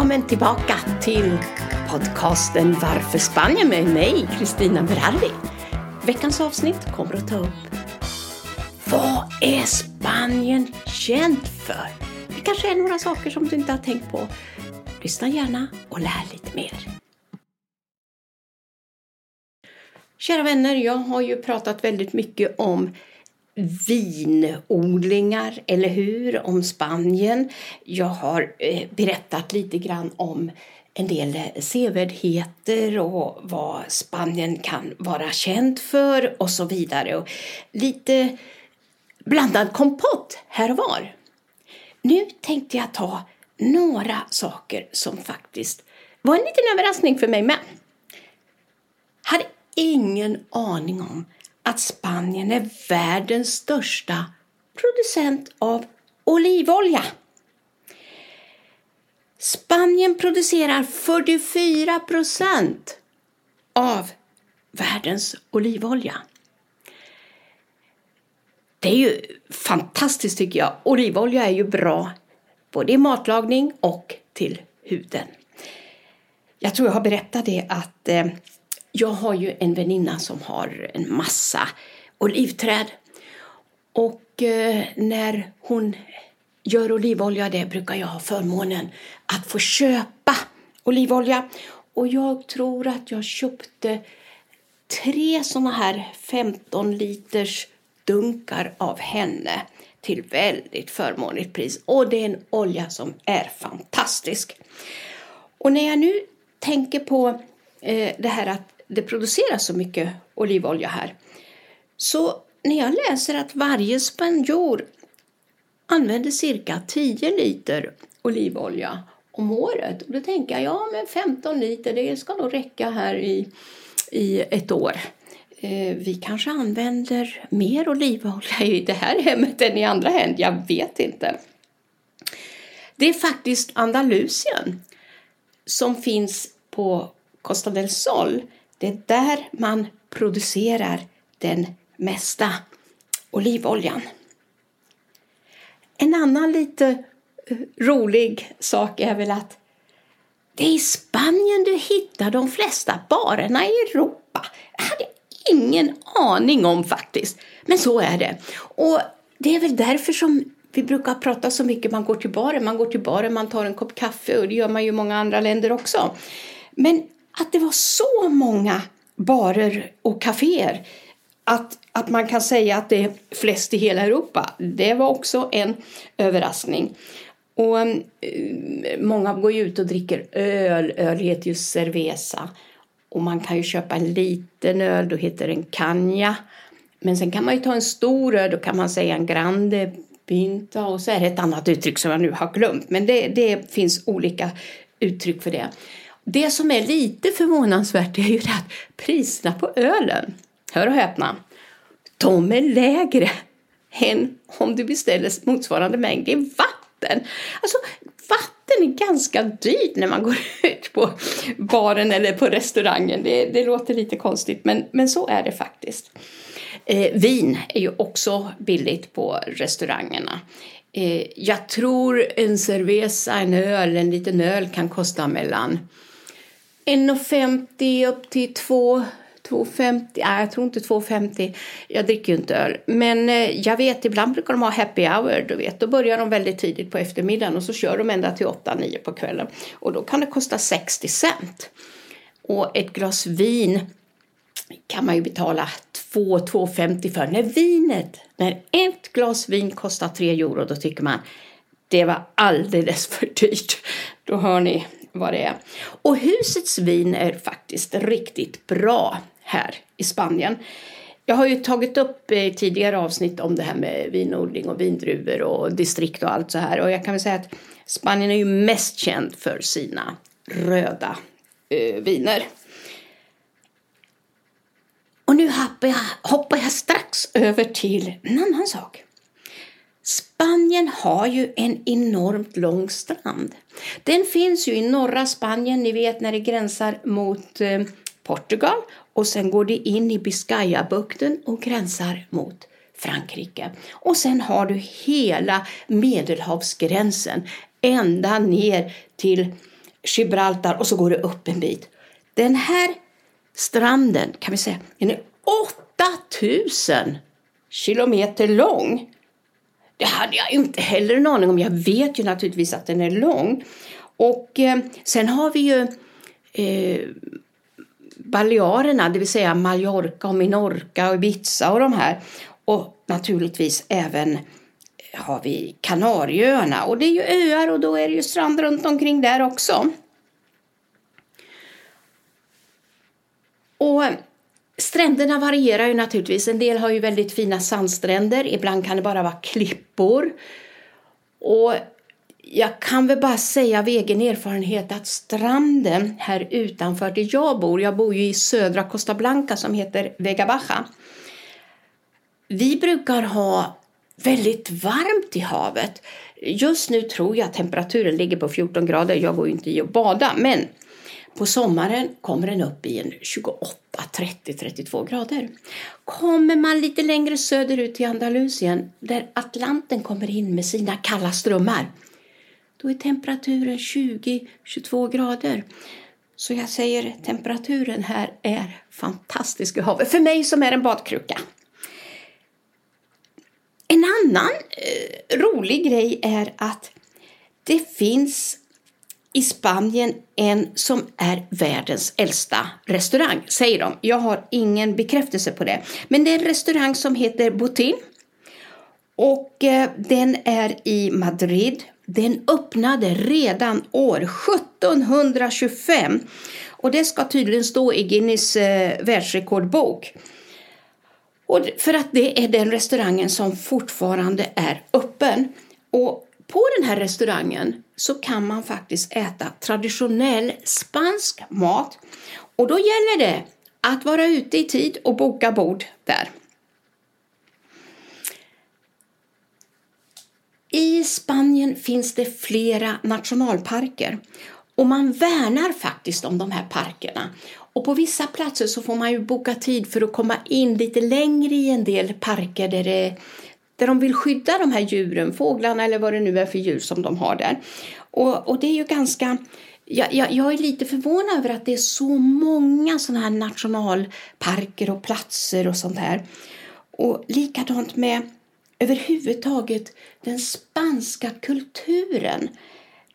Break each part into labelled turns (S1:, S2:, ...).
S1: Välkommen tillbaka till podcasten Varför Spanien med mig, Kristina Berardi. Veckans avsnitt kommer att ta upp Vad är Spanien känt för? Det kanske är några saker som du inte har tänkt på. Lyssna gärna och lär lite mer. Kära vänner, jag har ju pratat väldigt mycket om vinodlingar, eller hur? Om Spanien. Jag har eh, berättat lite grann om en del sevärdheter och vad Spanien kan vara känt för och så vidare. Och lite blandad kompott här och var. Nu tänkte jag ta några saker som faktiskt var en liten överraskning för mig med. Hade ingen aning om att Spanien är världens största producent av olivolja. Spanien producerar 44 procent av världens olivolja. Det är ju fantastiskt tycker jag. Olivolja är ju bra både i matlagning och till huden. Jag tror jag har berättat det att eh, jag har ju en väninna som har en massa olivträd. Och eh, när hon gör olivolja, det brukar jag ha förmånen att få köpa olivolja. Och jag tror att jag köpte tre såna här 15 liters dunkar av henne till väldigt förmånligt pris. Och det är en olja som är fantastisk. Och när jag nu tänker på eh, det här att det produceras så mycket olivolja här. Så när jag läser att varje spanjor använder cirka 10 liter olivolja om året. Och då tänker jag, ja men 15 liter det ska nog räcka här i, i ett år. Eh, vi kanske använder mer olivolja i det här hemmet än i andra hem, jag vet inte. Det är faktiskt Andalusien som finns på Costa del Sol det är där man producerar den mesta olivoljan. En annan lite eh, rolig sak är väl att det är i Spanien du hittar de flesta barerna i Europa. Jag hade ingen aning om faktiskt, men så är det. Och det är väl därför som vi brukar prata så mycket, man går till baren, man går till baren, man tar en kopp kaffe och det gör man ju i många andra länder också. Men att det var så många barer och kaféer att, att man kan säga att det är flest i hela Europa. Det var också en överraskning. Och eh, Många går ju ut och dricker öl. Öl heter ju cerveza. Och man kan ju köpa en liten öl, då heter den canja. Men sen kan man ju ta en stor öl, då kan man säga en grande pinta och så är det ett annat uttryck som jag nu har glömt. Men det, det finns olika uttryck för det. Det som är lite förvånansvärt är ju att priserna på ölen, hör och häpna, de är lägre än om du beställer motsvarande mängd i vatten. Alltså, vatten är ganska dyrt när man går ut på baren eller på restaurangen. Det, det låter lite konstigt, men, men så är det faktiskt. Eh, vin är ju också billigt på restaurangerna. Eh, jag tror en cerveza, en öl, en liten öl kan kosta mellan 1,50 upp till 2 2,50, nej jag tror inte 2,50. Jag dricker ju inte öl. Men eh, jag vet, ibland brukar de ha happy hour, du vet. Då börjar de väldigt tidigt på eftermiddagen och så kör de ända till 8-9 på kvällen. Och då kan det kosta 60 cent. Och ett glas vin kan man ju betala 2-2,50 för. När vinet, när ett glas vin kostar 3 euro, då tycker man det var alldeles för dyrt. Då hör ni vad det är. Och husets vin är faktiskt riktigt bra här i Spanien. Jag har ju tagit upp i tidigare avsnitt om det här med vinodling och vindruvor och distrikt och allt så här. Och jag kan väl säga att Spanien är ju mest känd för sina röda eh, viner. Och nu hoppar jag, hoppar jag strax över till en annan sak. Spanien har ju en enormt lång strand. Den finns ju i norra Spanien, ni vet när det gränsar mot eh, Portugal och sen går det in i Biscayabukten och gränsar mot Frankrike. Och sen har du hela Medelhavsgränsen ända ner till Gibraltar och så går det upp en bit. Den här stranden kan vi säga, den är 8000 kilometer lång. Det hade jag inte heller en aning om. Jag vet ju naturligtvis att den är lång. Och eh, sen har vi ju eh, Balearerna, det vill säga Mallorca och Minorca och Ibiza och de här. Och naturligtvis även eh, har vi Kanarieöarna och det är ju öar och då är det ju strand runt omkring där också. Och stränderna varierar ju naturligtvis. En del har ju väldigt fina sandstränder, ibland kan det bara vara klippor. Och jag kan väl bara säga av egen erfarenhet att stranden här utanför där jag bor, jag bor ju i södra Costa Blanca som heter Vega Baja. Vi brukar ha väldigt varmt i havet. Just nu tror jag temperaturen ligger på 14 grader. Jag går ju inte i och bada, men på sommaren kommer den upp i en 28, 30, 32 grader. Kommer man lite längre söderut till Andalusien där Atlanten kommer in med sina kalla strömmar då är temperaturen 20-22 grader. Så jag säger temperaturen här är fantastisk i havet. För mig som är en badkruka. En annan eh, rolig grej är att det finns i Spanien en som är världens äldsta restaurang, säger de. Jag har ingen bekräftelse på det. Men det är en restaurang som heter Botin. Och eh, den är i Madrid. Den öppnade redan år 1725. Och det ska tydligen stå i Guinness eh, världsrekordbok. Och för att det är den restaurangen som fortfarande är öppen. Och på den här restaurangen så kan man faktiskt äta traditionell spansk mat. Och då gäller det att vara ute i tid och boka bord där. I Spanien finns det flera nationalparker och man värnar faktiskt om de här parkerna. Och på vissa platser så får man ju boka tid för att komma in lite längre i en del parker där, det, där de vill skydda de här djuren, fåglarna eller vad det nu är för djur som de har där. Och, och det är ju ganska jag, jag, jag, är lite förvånad över att det är så många sådana här nationalparker och platser och sånt här. Och likadant med överhuvudtaget den spanska kulturen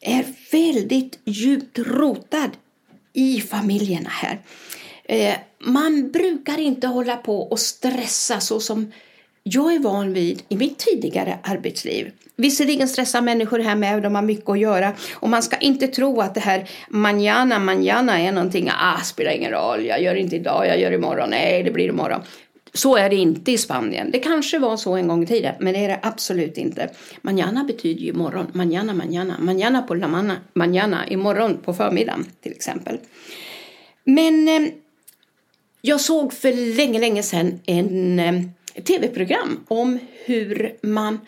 S1: är väldigt djupt rotad i familjerna här. Eh, man brukar inte hålla på och stressa så som jag är van vid i mitt tidigare arbetsliv. Visserligen stressar människor här med, de har mycket att göra och man ska inte tro att det här manjana, manjana är någonting, ah, spelar ingen roll, jag gör inte idag, jag gör imorgon, nej, det blir imorgon. Så är det inte i Spanien. Det kanske var så en gång i tiden, men det är det absolut inte. Manjana betyder ju morgon. manjana, manjana, manjana på la manana. manjana, imorgon på förmiddagen till exempel. Men eh, jag såg för länge, länge sedan en eh, tv-program om hur man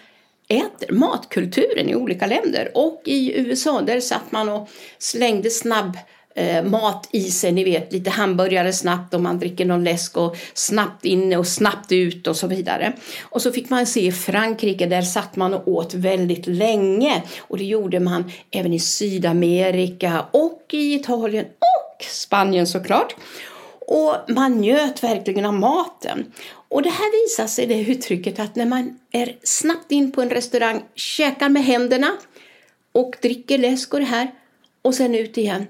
S1: äter, matkulturen i olika länder. Och i USA, där satt man och slängde snabb eh, mat i sig, ni vet lite hamburgare snabbt och man dricker någon läsk och snabbt in och snabbt ut och så vidare. Och så fick man se i Frankrike, där satt man och åt väldigt länge och det gjorde man även i Sydamerika och i Italien och Spanien såklart. Och man njöt verkligen av maten. Och det här visar sig det uttrycket att när man är snabbt in på en restaurang, käkar med händerna och dricker läsk och det här och sen ut igen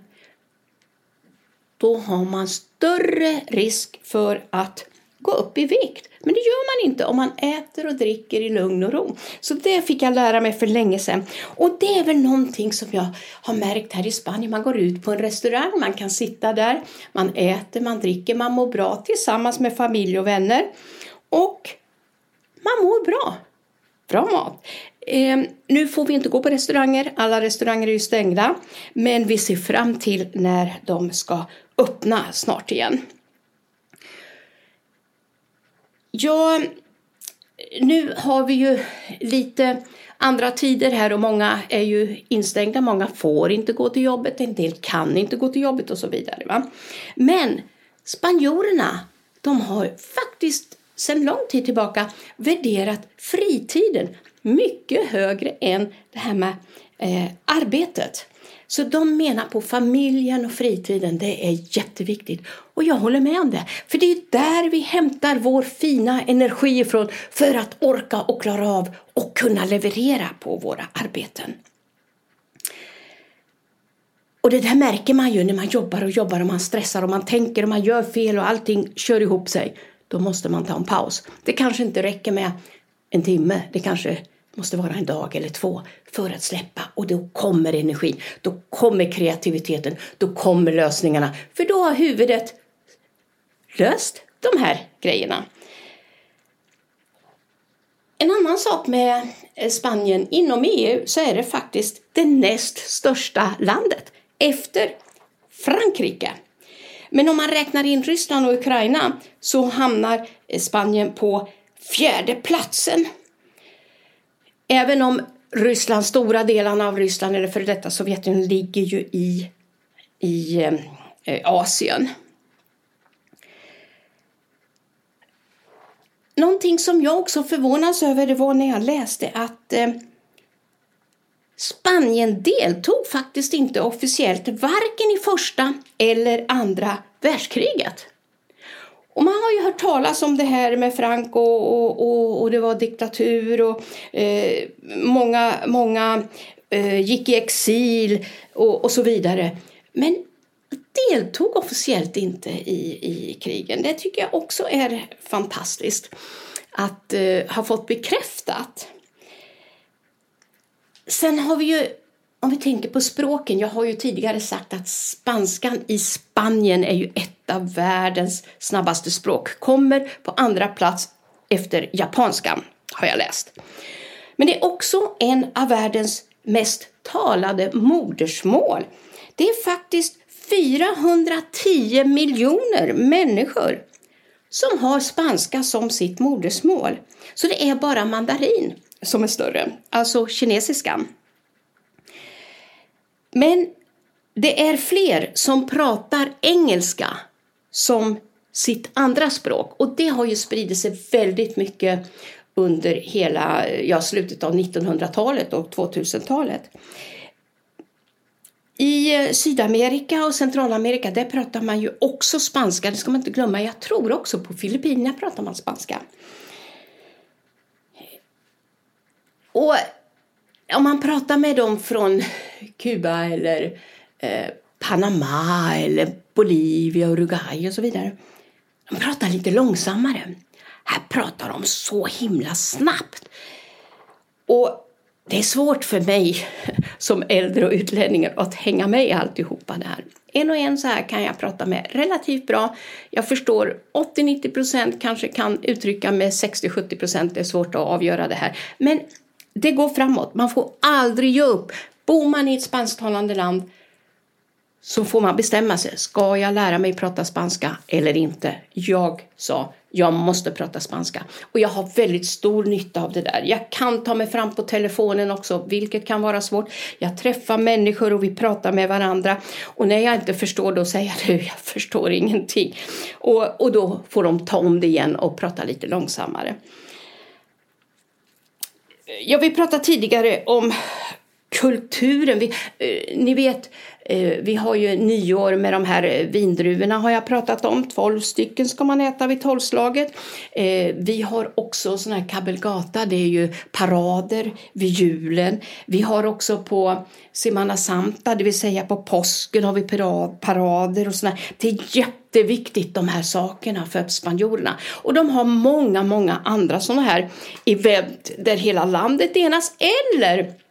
S1: då har man större risk för att gå upp i vikt. Men det gör man inte om man äter och dricker i lugn och ro. Så det fick jag lära mig för länge sedan. Och det är väl någonting som jag har märkt här i Spanien. Man går ut på en restaurang, man kan sitta där, man äter, man dricker, man mår bra tillsammans med familj och vänner. Och man mår bra. Bra mat. Eh, nu får vi inte gå på restauranger, alla restauranger är ju stängda. Men vi ser fram till när de ska öppna snart igen. Ja, nu har vi ju lite andra tider här och många är ju instängda. Många får inte gå till jobbet, en del kan inte gå till jobbet och så vidare. Va? Men spanjorerna, de har faktiskt sedan lång tid tillbaka värderat fritiden mycket högre än det här med eh, arbetet. Så de menar på familjen och fritiden, det är jätteviktigt. Och jag håller med om det, för det är där vi hämtar vår fina energi ifrån för att orka och klara av och kunna leverera på våra arbeten. Och det där märker man ju när man jobbar och jobbar och man stressar och man tänker och man gör fel och allting kör ihop sig. Då måste man ta en paus. Det kanske inte räcker med en timme, det kanske måste vara en dag eller två för att släppa och då kommer energin, då kommer kreativiteten, då kommer lösningarna. För då har huvudet löst de här grejerna. En annan sak med eh, Spanien, inom EU så är det faktiskt det näst största landet efter Frankrike. Men om man räknar in Ryssland och Ukraina så hamnar eh, Spanien på fjärde platsen. Även om Ryssland, stora delarna av Ryssland eller före detta Sovjetunionen ligger ju i, i eh, Asien. Någonting som jag också förvånas över det var när jag läste att eh, Spanien deltog faktiskt inte officiellt varken i första eller andra världskriget. Och man har ju hört talas om det här med Franco och, och, och det var diktatur och eh, många, många eh, gick i exil och, och så vidare. Men deltog officiellt inte i, i krigen. Det tycker jag också är fantastiskt att eh, ha fått bekräftat. Sen har vi ju, om vi tänker på språken, jag har ju tidigare sagt att spanskan i Spanien är ju ett av världens snabbaste språk. Kommer på andra plats efter japanskan, har jag läst. Men det är också en av världens mest talade modersmål. Det är faktiskt 410 miljoner människor som har spanska som sitt modersmål. Så det är bara mandarin som är större, alltså kinesiskan. Men det är fler som pratar engelska som sitt andra språk och det har ju spridit sig väldigt mycket under hela ja, slutet av 1900-talet och 2000-talet. I eh, Sydamerika och Centralamerika där pratar man ju också spanska, det ska man inte glömma. Jag tror också på Filippinerna pratar man spanska. Och om man pratar med dem från Kuba eller eh, Panama eller Bolivia, Uruguay och så vidare. De pratar lite långsammare. Här pratar de så himla snabbt. Och det är svårt för mig som äldre och utlänning att hänga med i alltihopa det här. En och en så här kan jag prata med relativt bra. Jag förstår 80-90 % kanske kan uttrycka med 60-70 procent. Det är svårt att avgöra det här. Men det går framåt. Man får aldrig ge upp. Bor man i ett spansktalande land så får man bestämma sig. Ska jag lära mig prata spanska eller inte? Jag sa jag måste prata spanska. Och jag har väldigt stor nytta av det där. Jag kan ta mig fram på telefonen också, vilket kan vara svårt. Jag träffar människor och vi pratar med varandra. Och när jag inte förstår då säger jag jag förstår ingenting. Och, och då får de ta om det igen och prata lite långsammare. Ja, vi pratade tidigare om kulturen. Vi, eh, ni vet, eh, vi har ju nyår med de här vindruvorna har jag pratat om. 12 stycken ska man äta vid tolvslaget. Eh, vi har också sån här kabelgata, det är ju parader vid julen. Vi har också på Semana Santa, det vill säga på påsken har vi parader och sådär. Det är jätteviktigt de här sakerna för spanjorerna. Och de har många, många andra sådana här event där hela landet enas eller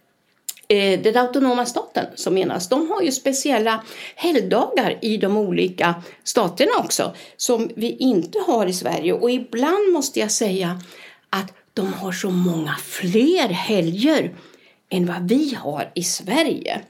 S1: Eh, den autonoma staten som menas, de har ju speciella helgdagar i de olika staterna också som vi inte har i Sverige och ibland måste jag säga att de har så många fler helger än vad vi har i Sverige.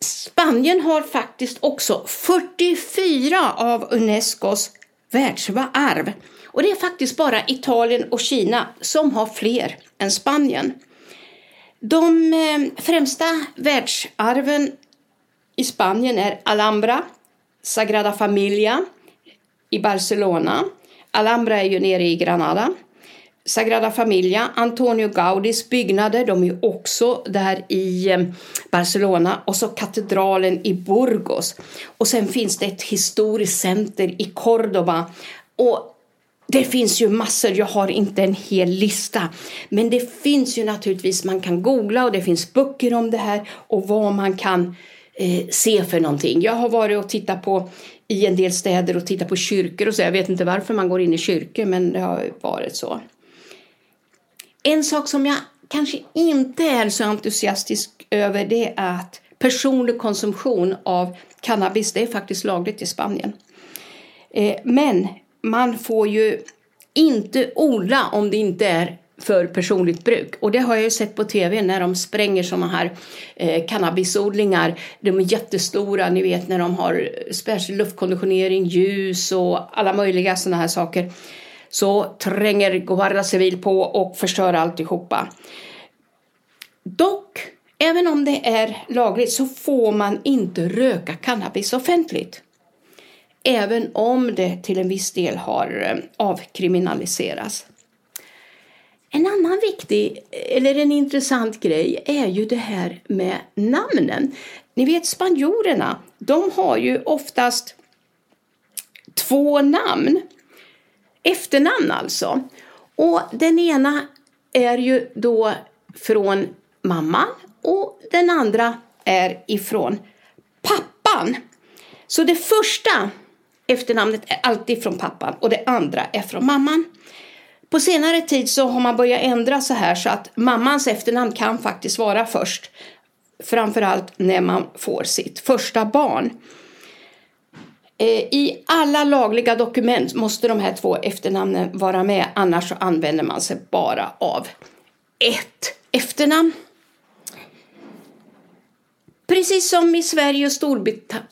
S1: Spanien har faktiskt också 44 av Unescos världsarv och det är faktiskt bara Italien och Kina som har fler än Spanien. De eh, främsta världsarven i Spanien är Alhambra, Sagrada Familia i Barcelona. Alhambra är ju nere i Granada. Sagrada Familia, Antonio Gaudis byggnader, de är också där i eh, Barcelona och så katedralen i Burgos. Och sen finns det ett historiskt center i Cordoba. Och det finns ju massor, jag har inte en hel lista. Men det finns ju naturligtvis, man kan googla och det finns böcker om det här och vad man kan eh, se för någonting. Jag har varit och tittat på i en del städer och tittat på kyrkor och så. Jag vet inte varför man går in i kyrkor men det har varit så. En sak som jag kanske inte är så entusiastisk över det är att personlig konsumtion av cannabis, det är faktiskt lagligt i Spanien. Eh, men man får ju inte odla om det inte är för personligt bruk. Och det har jag ju sett på tv när de spränger sådana här eh, cannabisodlingar. De är jättestora, ni vet när de har särskild luftkonditionering, ljus och alla möjliga sådana här saker. Så tränger Guarda Civil på och förstör alltihopa. Dock, även om det är lagligt så får man inte röka cannabis offentligt. Även om det till en viss del har eh, avkriminaliserats. En annan viktig, eller en intressant grej är ju det här med namnen. Ni vet spanjorerna, de har ju oftast två namn. Efternamn alltså. Och den ena är ju då från mamman och den andra är ifrån pappan. Så det första efternamnet är alltid från pappan och det andra är från mamman. På senare tid så har man börjat ändra så här så att mammans efternamn kan faktiskt vara först. Framförallt när man får sitt första barn. Eh, I alla lagliga dokument måste de här två efternamnen vara med annars så använder man sig bara av ett efternamn. Precis som i Sverige och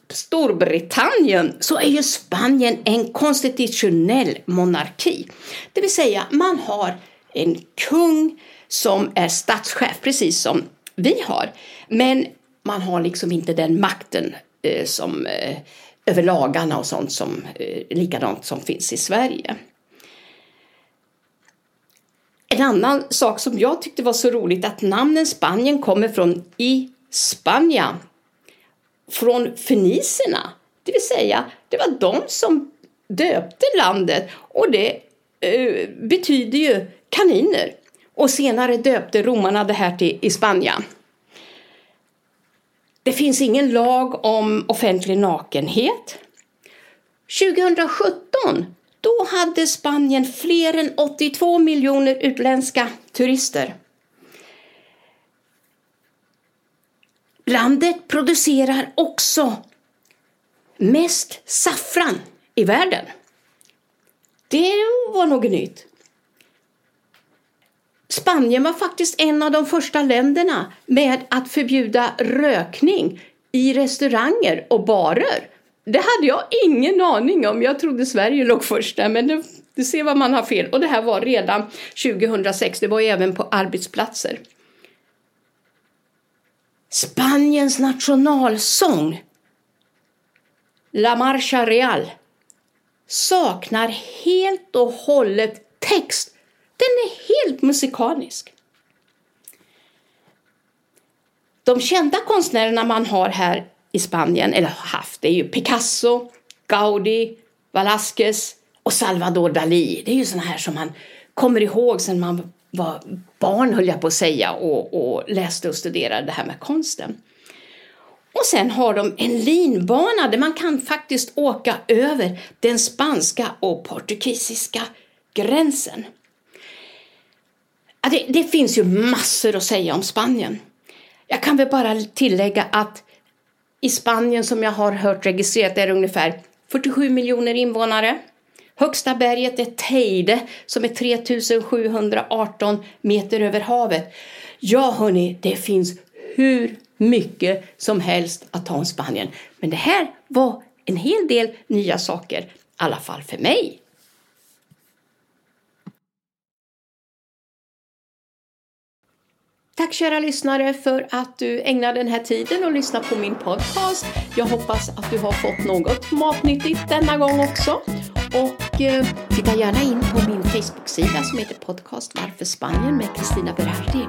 S1: Storbritannien så är ju Spanien en konstitutionell monarki. Det vill säga man har en kung som är statschef, precis som vi har. Men man har liksom inte den makten eh, som, eh, över lagarna och sånt som eh, likadant som finns i Sverige. En annan sak som jag tyckte var så roligt att namnen Spanien kommer från i Spania. från feniserna. Det vill säga, det var de som döpte landet och det eh, betyder ju kaniner. Och senare döpte romarna det här till i Spanien. Det finns ingen lag om offentlig nakenhet. 2017 då hade Spanien fler än 82 miljoner utländska turister. Landet producerar också mest saffran i världen. Det var något nytt. Spanien var faktiskt en av de första länderna med att förbjuda rökning i restauranger och barer. Det hade jag ingen aning om. Jag trodde Sverige låg först där, men du, du ser vad man har fel. Och det här var redan 2006. Det var ju även på arbetsplatser. Spaniens nationalsång La Marcha Real saknar helt och hållet text. Den är helt musikalisk. De kända konstnärerna man har här i Spanien, eller haft, det är ju Picasso, Gaudi, Velázquez och Salvador Dalí. Det är ju sådana här som man kommer ihåg sedan man var barn, höll jag på att säga, och, och läste och studerade det här med konsten. Och sen har de en linbana där man kan faktiskt åka över den spanska och portugisiska gränsen. Det, det, finns ju massor att säga om Spanien. Jag kan väl bara tillägga att i Spanien som jag har hört registrerat är det ungefär 47 miljoner invånare. Högsta berget är Teide som är 3718 meter över havet. Ja hörni, det finns hur mycket som helst att ta om Spanien. Men det här var en hel del nya saker, i alla fall för mig. Tack kära lyssnare för att du ägnar den här tiden och lyssnar på min podcast. Jag hoppas att du har fått något matnyttigt denna gång också. Och eh, titta gärna in på min Facebook-sida som heter Podcast Varför Spanien med Kristina Berardi.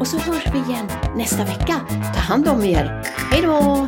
S1: Och så hörs vi igen nästa vecka. Ta hand om er. Hej då!